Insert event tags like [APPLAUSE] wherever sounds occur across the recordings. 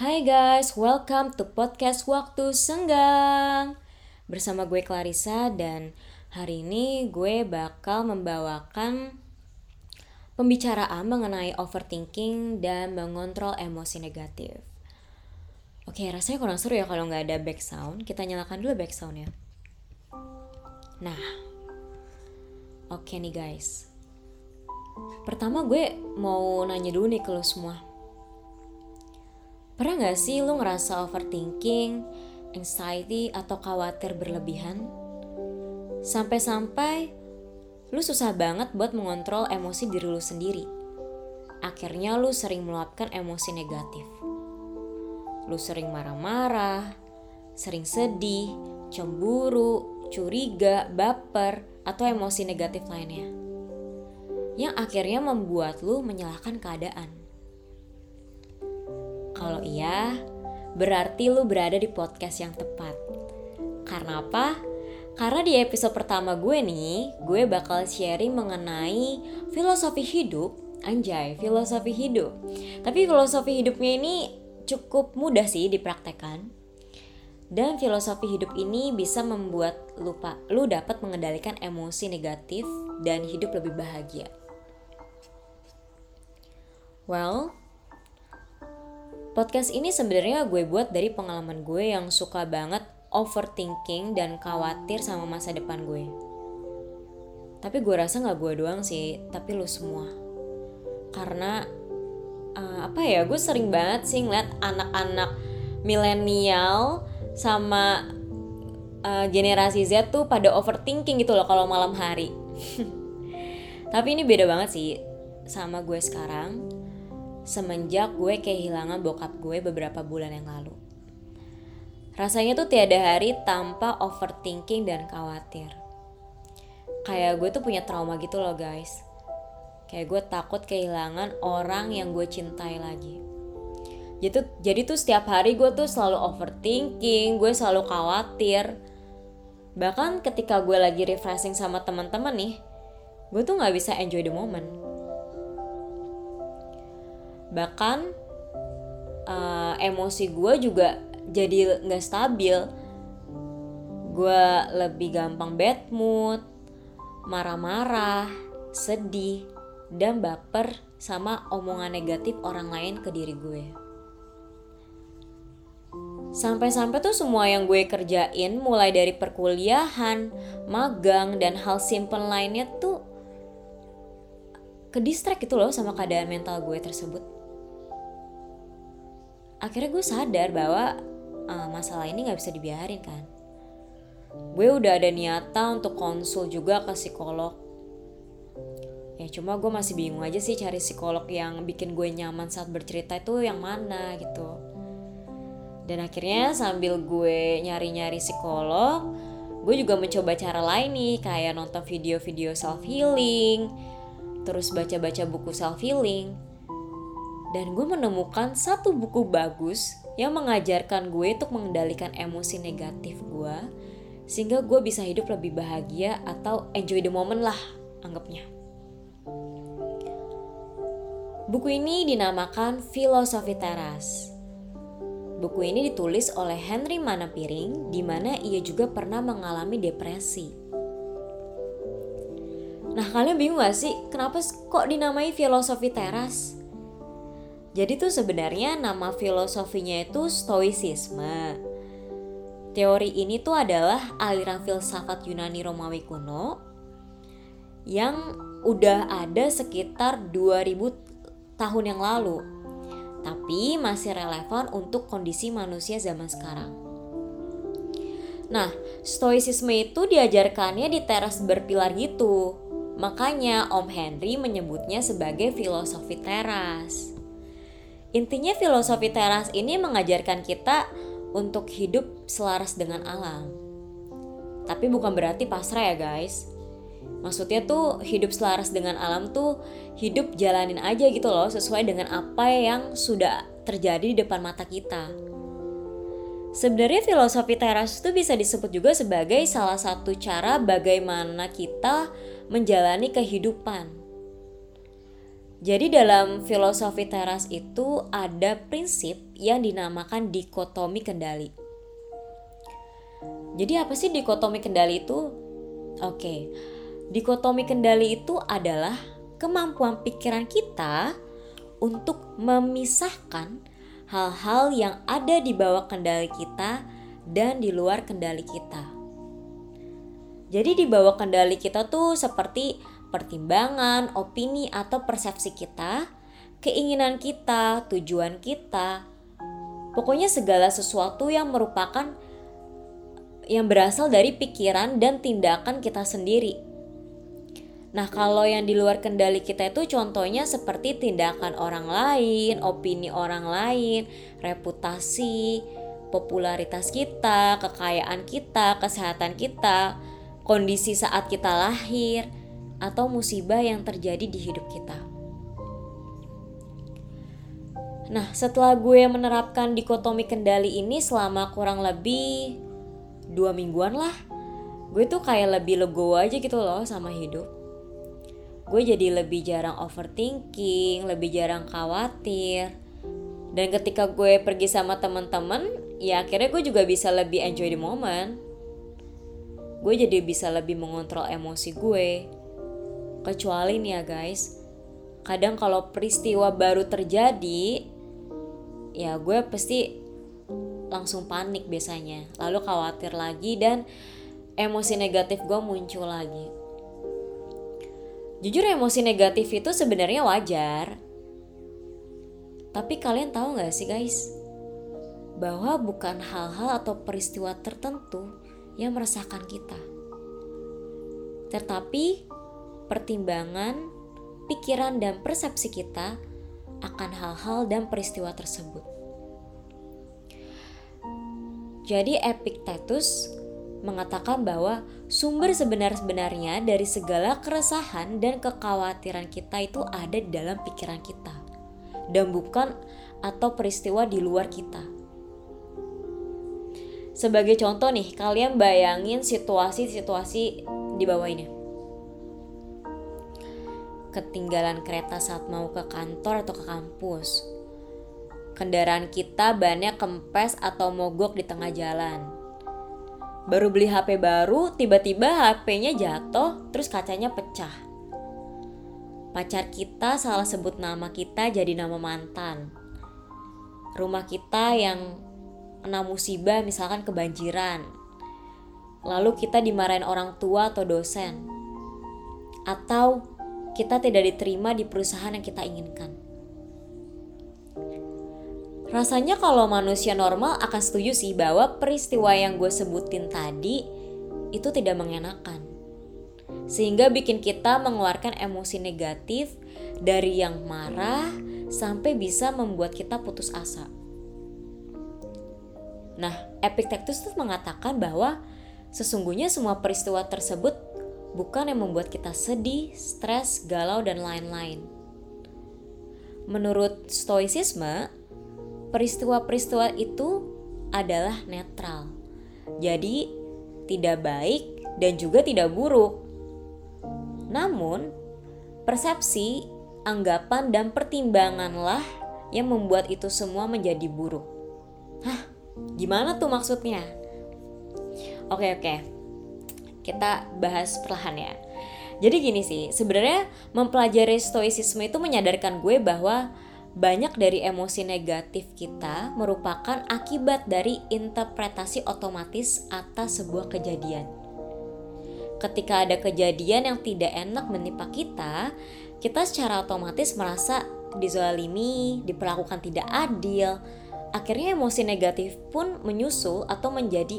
Hai guys, welcome to podcast Waktu Senggang Bersama gue Clarissa dan hari ini gue bakal membawakan pembicaraan mengenai overthinking dan mengontrol emosi negatif Oke, rasanya kurang seru ya kalau nggak ada back sound. Kita nyalakan dulu back sound ya. Nah, oke nih guys. Pertama gue mau nanya dulu nih ke lo semua Pernah gak sih lu ngerasa overthinking, anxiety, atau khawatir berlebihan? Sampai-sampai lu susah banget buat mengontrol emosi diri lu sendiri. Akhirnya lu sering meluapkan emosi negatif. Lu sering marah-marah, sering sedih, cemburu, curiga, baper, atau emosi negatif lainnya. Yang akhirnya membuat lu menyalahkan keadaan. Kalau iya, berarti lu berada di podcast yang tepat. Karena apa? Karena di episode pertama gue nih, gue bakal sharing mengenai filosofi hidup. Anjay, filosofi hidup. Tapi filosofi hidupnya ini cukup mudah sih dipraktekkan. Dan filosofi hidup ini bisa membuat lupa lu dapat mengendalikan emosi negatif dan hidup lebih bahagia. Well, Podcast ini sebenarnya gue buat dari pengalaman gue yang suka banget overthinking dan khawatir sama masa depan gue. Tapi gue rasa gak gue doang sih, tapi lo semua. Karena uh, apa ya, gue sering banget sih ngeliat anak-anak milenial sama uh, generasi Z tuh pada overthinking gitu loh kalau malam hari. [LAUGHS] tapi ini beda banget sih sama gue sekarang semenjak gue kehilangan bokap gue beberapa bulan yang lalu. Rasanya tuh tiada hari tanpa overthinking dan khawatir. Kayak gue tuh punya trauma gitu loh guys. Kayak gue takut kehilangan orang yang gue cintai lagi. Jadi, jadi tuh setiap hari gue tuh selalu overthinking, gue selalu khawatir. Bahkan ketika gue lagi refreshing sama teman-teman nih, gue tuh nggak bisa enjoy the moment bahkan uh, emosi gue juga jadi nggak stabil. Gue lebih gampang bad mood marah-marah sedih dan baper sama omongan negatif orang lain ke diri gue. Sampai-sampai tuh semua yang gue kerjain mulai dari perkuliahan, magang, dan hal simple lainnya tuh ke distract gitu loh sama keadaan mental gue tersebut akhirnya gue sadar bahwa uh, masalah ini nggak bisa dibiarin kan. Gue udah ada niatan untuk konsul juga ke psikolog. Ya cuma gue masih bingung aja sih cari psikolog yang bikin gue nyaman saat bercerita itu yang mana gitu. Dan akhirnya sambil gue nyari-nyari psikolog gue juga mencoba cara lain nih kayak nonton video-video self healing terus baca-baca buku self healing dan gue menemukan satu buku bagus yang mengajarkan gue untuk mengendalikan emosi negatif gue sehingga gue bisa hidup lebih bahagia atau enjoy the moment lah anggapnya. Buku ini dinamakan Filosofi Teras. Buku ini ditulis oleh Henry Manapiring di mana ia juga pernah mengalami depresi. Nah kalian bingung gak sih kenapa kok dinamai filosofi teras? Jadi tuh sebenarnya nama filosofinya itu stoicisme. Teori ini tuh adalah aliran filsafat Yunani Romawi kuno yang udah ada sekitar 2000 tahun yang lalu. Tapi masih relevan untuk kondisi manusia zaman sekarang. Nah, stoicisme itu diajarkannya di teras berpilar gitu. Makanya Om Henry menyebutnya sebagai filosofi teras. Intinya filosofi teras ini mengajarkan kita untuk hidup selaras dengan alam. Tapi bukan berarti pasrah ya guys. Maksudnya tuh hidup selaras dengan alam tuh hidup jalanin aja gitu loh sesuai dengan apa yang sudah terjadi di depan mata kita. Sebenarnya filosofi teras itu bisa disebut juga sebagai salah satu cara bagaimana kita menjalani kehidupan Jadi dalam filosofi teras itu ada prinsip yang dinamakan dikotomi kendali. Jadi apa sih dikotomi kendali itu? Oke. Dikotomi kendali itu adalah kemampuan pikiran kita untuk memisahkan hal-hal yang ada di bawah kendali kita dan di luar kendali kita. Jadi di bawah kendali kita tuh seperti pertimbangan, opini, atau persepsi kita, keinginan kita, tujuan kita. Pokoknya segala sesuatu yang merupakan yang berasal dari pikiran dan tindakan kita sendiri. Nah, kalau yang di luar kendali kita itu contohnya seperti tindakan orang lain, opini orang lain, reputasi, popularitas kita, kekayaan kita, kesehatan kita, kondisi saat kita lahir, atau musibah yang terjadi di hidup kita. Nah, setelah gue menerapkan dikotomi kendali ini selama kurang lebih dua mingguan lah, gue tuh kayak lebih legowo aja gitu loh sama hidup. Gue jadi lebih jarang overthinking, lebih jarang khawatir. Dan ketika gue pergi sama temen-temen, ya akhirnya gue juga bisa lebih enjoy the moment. Gue jadi bisa lebih mengontrol emosi gue Kecuali nih ya guys, kadang kalau peristiwa baru terjadi, ya gue pasti langsung panik biasanya. Lalu khawatir lagi dan emosi negatif gue muncul lagi. Jujur emosi negatif itu sebenarnya wajar. Tapi kalian tahu gak sih guys? Bahwa bukan hal-hal atau peristiwa tertentu yang meresahkan kita. Tetapi pertimbangan, pikiran, dan persepsi kita akan hal-hal dan peristiwa tersebut. Jadi Epictetus mengatakan bahwa sumber sebenar-benarnya dari segala keresahan dan kekhawatiran kita itu ada di dalam pikiran kita dan bukan atau peristiwa di luar kita. Sebagai contoh nih, kalian bayangin situasi-situasi di bawah ini ketinggalan kereta saat mau ke kantor atau ke kampus. Kendaraan kita banyak kempes atau mogok di tengah jalan. Baru beli HP baru, tiba-tiba HP-nya jatuh, terus kacanya pecah. Pacar kita salah sebut nama kita jadi nama mantan. Rumah kita yang kena musibah misalkan kebanjiran. Lalu kita dimarahin orang tua atau dosen. Atau kita tidak diterima di perusahaan yang kita inginkan. Rasanya kalau manusia normal akan setuju sih bahwa peristiwa yang gue sebutin tadi itu tidak mengenakan. Sehingga bikin kita mengeluarkan emosi negatif dari yang marah sampai bisa membuat kita putus asa. Nah, Epictetus tuh mengatakan bahwa sesungguhnya semua peristiwa tersebut bukan yang membuat kita sedih, stres, galau, dan lain-lain. Menurut Stoicisme, peristiwa-peristiwa itu adalah netral. Jadi, tidak baik dan juga tidak buruk. Namun, persepsi, anggapan, dan pertimbanganlah yang membuat itu semua menjadi buruk. Hah, gimana tuh maksudnya? Oke, oke kita bahas perlahan ya. Jadi gini sih, sebenarnya mempelajari stoicisme itu menyadarkan gue bahwa banyak dari emosi negatif kita merupakan akibat dari interpretasi otomatis atas sebuah kejadian. Ketika ada kejadian yang tidak enak menimpa kita, kita secara otomatis merasa dizalimi, diperlakukan tidak adil. Akhirnya emosi negatif pun menyusul atau menjadi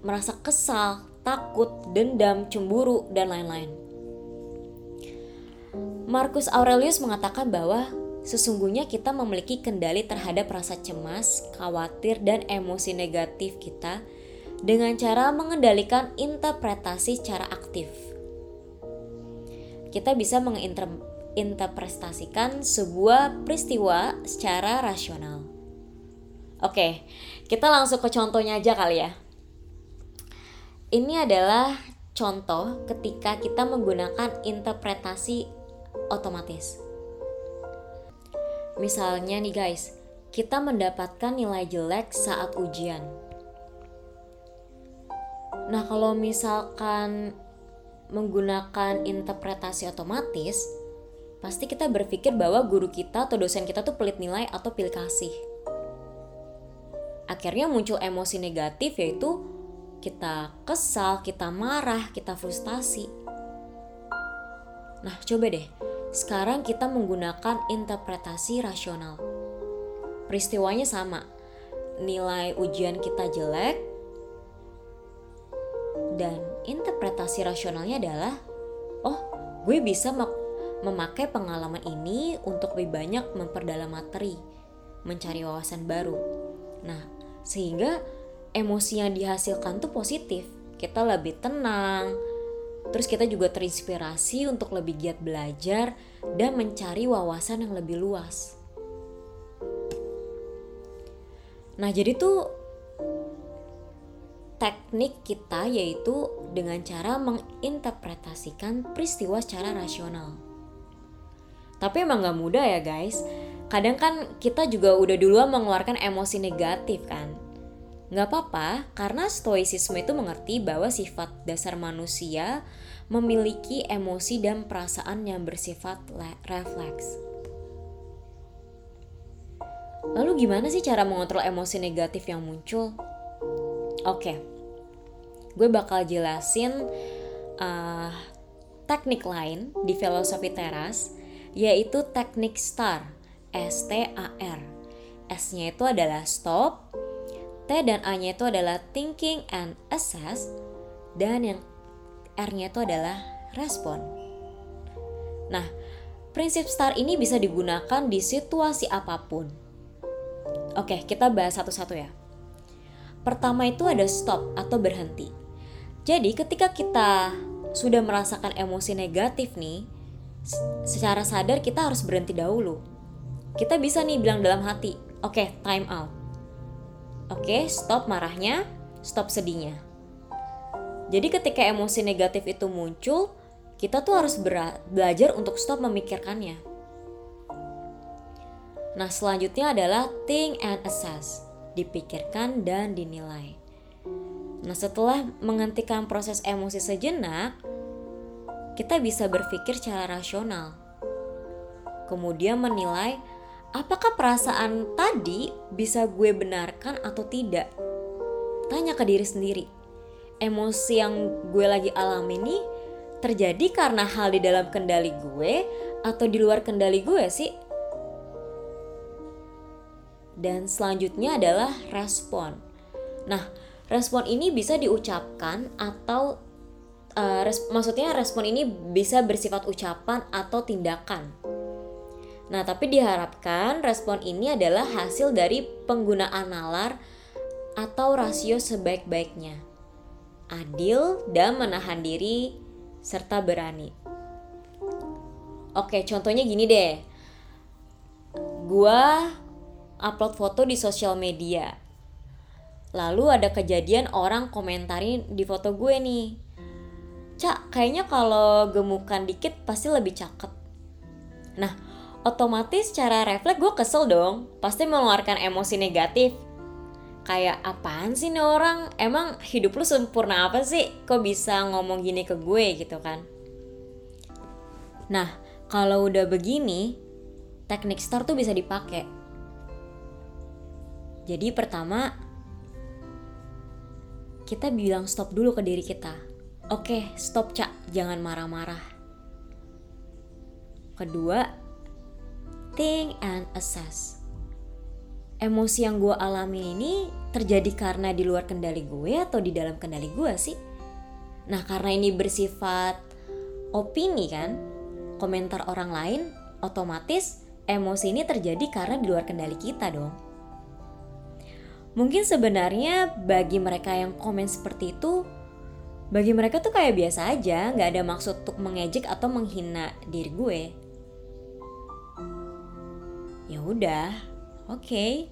merasa kesal, takut, dendam, cemburu, dan lain-lain. Marcus Aurelius mengatakan bahwa sesungguhnya kita memiliki kendali terhadap rasa cemas, khawatir, dan emosi negatif kita dengan cara mengendalikan interpretasi secara aktif. Kita bisa menginterpretasikan sebuah peristiwa secara rasional. Oke, kita langsung ke contohnya aja kali ya. Ini adalah contoh ketika kita menggunakan interpretasi otomatis. Misalnya nih guys, kita mendapatkan nilai jelek saat ujian. Nah, kalau misalkan menggunakan interpretasi otomatis, pasti kita berpikir bahwa guru kita atau dosen kita tuh pelit nilai atau pilih kasih. Akhirnya muncul emosi negatif yaitu kita kesal, kita marah, kita frustasi. Nah, coba deh. Sekarang kita menggunakan interpretasi rasional. Peristiwanya sama. Nilai ujian kita jelek, dan interpretasi rasionalnya adalah, oh, gue bisa memakai pengalaman ini untuk lebih banyak memperdalam materi, mencari wawasan baru. Nah, sehingga emosi yang dihasilkan tuh positif. Kita lebih tenang, terus kita juga terinspirasi untuk lebih giat belajar dan mencari wawasan yang lebih luas. Nah, jadi tuh teknik kita yaitu dengan cara menginterpretasikan peristiwa secara rasional. Tapi emang gak mudah ya guys. Kadang kan kita juga udah duluan mengeluarkan emosi negatif kan. Gak apa-apa karena stoicisme itu mengerti bahwa sifat dasar manusia memiliki emosi dan perasaan yang bersifat refleks. Lalu gimana sih cara mengontrol emosi negatif yang muncul? Oke, okay. gue bakal jelasin uh, teknik lain di filosofi teras, yaitu teknik STAR, S-T-A-R. S-nya itu adalah stop, T dan A-nya itu adalah thinking and assess, dan yang R-nya itu adalah respon. Nah, prinsip STAR ini bisa digunakan di situasi apa pun. Oke, kita bahas satu-satu ya. Pertama itu ada stop atau berhenti. Jadi ketika kita sudah merasakan emosi negatif nih, secara sadar kita harus berhenti dahulu. Kita bisa nih bilang dalam hati, oke okay, time out. Oke, stop marahnya, stop sedihnya. Jadi ketika emosi negatif itu muncul, kita tuh harus belajar untuk stop memikirkannya. Nah, selanjutnya adalah think and assess dipikirkan, dan dinilai. Nah, setelah menghentikan proses emosi sejenak, kita bisa berpikir secara rasional. Kemudian menilai apakah perasaan tadi bisa gue benarkan atau tidak. Tanya ke diri sendiri, emosi yang gue lagi alami ini terjadi karena hal di dalam kendali gue atau di luar kendali gue sih? dan selanjutnya adalah respon. Nah, respon ini bisa diucapkan atau uh, res maksudnya respon ini bisa bersifat ucapan atau tindakan. Nah, tapi diharapkan respon ini adalah hasil dari penggunaan nalar atau rasio sebaik-baiknya. Adil dan menahan diri serta berani. Oke, contohnya gini deh. Gua upload foto di sosial media. Lalu ada kejadian orang komentarin di foto gue nih. Cak, kayaknya kalau gemukan dikit pasti lebih cakep. Nah, otomatis secara refleks gue kesel dong. Pasti mengeluarkan emosi negatif. Kayak apaan sih nih orang? Emang hidup lu sempurna apa sih? Kok bisa ngomong gini ke gue gitu kan? Nah, kalau udah begini, teknik STAR tuh bisa dipakai jadi pertama kita bilang stop dulu ke diri kita. Oke, stop cak, jangan marah-marah. Kedua, think and assess. Emosi yang gue alami ini terjadi karena di luar kendali gue atau di dalam kendali gue sih? Nah karena ini bersifat opini kan, komentar orang lain, otomatis emosi ini terjadi karena di luar kendali kita dong. Mungkin sebenarnya bagi mereka yang komen seperti itu, bagi mereka tuh kayak biasa aja, nggak ada maksud untuk mengejek atau menghina diri gue. Ya udah, oke. Okay.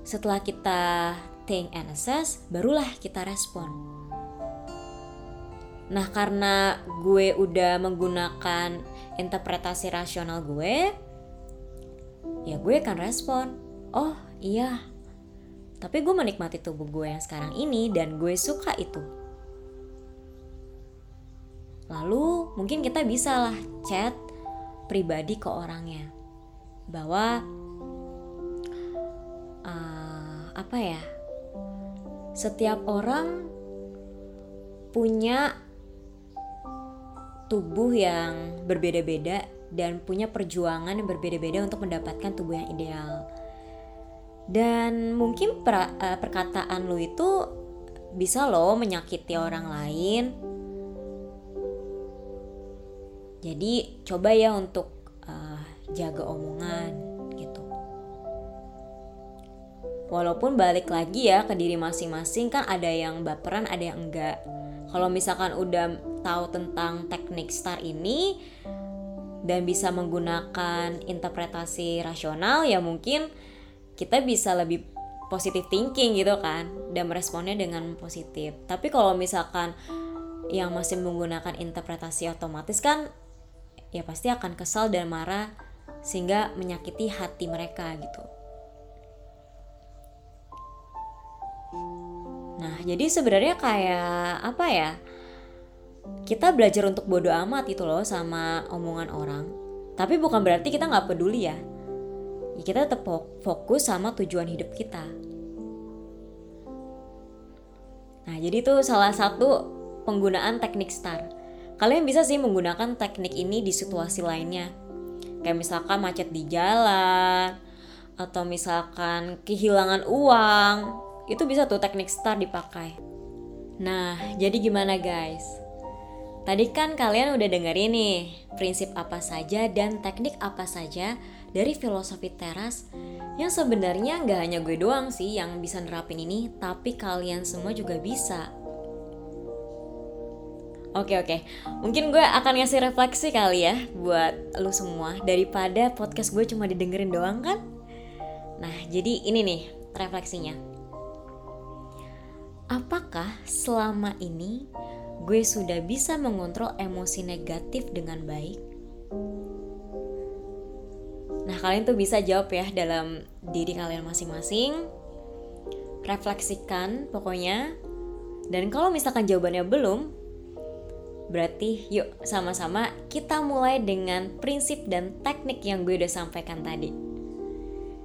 Setelah kita think and assess, barulah kita respon. Nah, karena gue udah menggunakan interpretasi rasional gue, ya gue akan respon, "Oh, iya." Tapi gue menikmati tubuh gue yang sekarang ini dan gue suka itu. Lalu mungkin kita bisa lah chat pribadi ke orangnya bahwa uh, apa ya setiap orang punya tubuh yang berbeda-beda dan punya perjuangan yang berbeda-beda untuk mendapatkan tubuh yang ideal. Dan mungkin per, uh, perkataan lu itu bisa loh menyakiti orang lain. Jadi coba ya untuk uh, jaga omongan gitu. Walaupun balik lagi ya ke diri masing-masing kan ada yang baperan, ada yang enggak. Kalau misalkan udah tahu tentang teknik STAR ini dan bisa menggunakan interpretasi rasional ya mungkin kita bisa lebih positif thinking gitu kan dan meresponnya dengan positif. Tapi kalau misalkan yang masih menggunakan interpretasi otomatis kan ya pasti akan kesal dan marah sehingga menyakiti hati mereka gitu. Nah, jadi sebenarnya kayak apa ya? kita belajar untuk bodoh amat itu loh sama omongan orang. Tapi bukan berarti kita nggak peduli ya. ya. Kita tetap fokus sama tujuan hidup kita. Nah, jadi itu salah satu penggunaan teknik STAR. Kalian bisa sih menggunakan teknik ini di situasi lainnya. Kayak misalkan macet di jalan, atau misalkan kehilangan uang, itu bisa tuh teknik STAR dipakai. Nah, jadi gimana guys? Tadi kan kalian udah dengerin nih prinsip apa saja dan teknik apa saja dari filosofi teras yang sebenarnya nggak hanya gue doang sih yang bisa nerapin ini, tapi kalian semua juga bisa. Oke oke, mungkin gue akan ngasih refleksi kali ya buat lu semua daripada podcast gue cuma didengerin doang kan? Nah jadi ini nih refleksinya. Apakah selama ini gue sudah bisa mengontrol emosi negatif dengan baik? Nah, kalian tuh bisa jawab ya dalam diri kalian masing-masing. Refleksikan pokoknya. Dan kalau misalkan jawabannya belum, berarti yuk sama-sama kita mulai dengan prinsip dan teknik yang gue udah sampaikan tadi.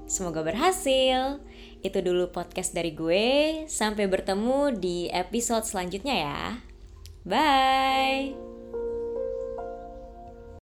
Semoga berhasil. Itu dulu podcast dari gue. Sampai bertemu di episode selanjutnya ya. Bye.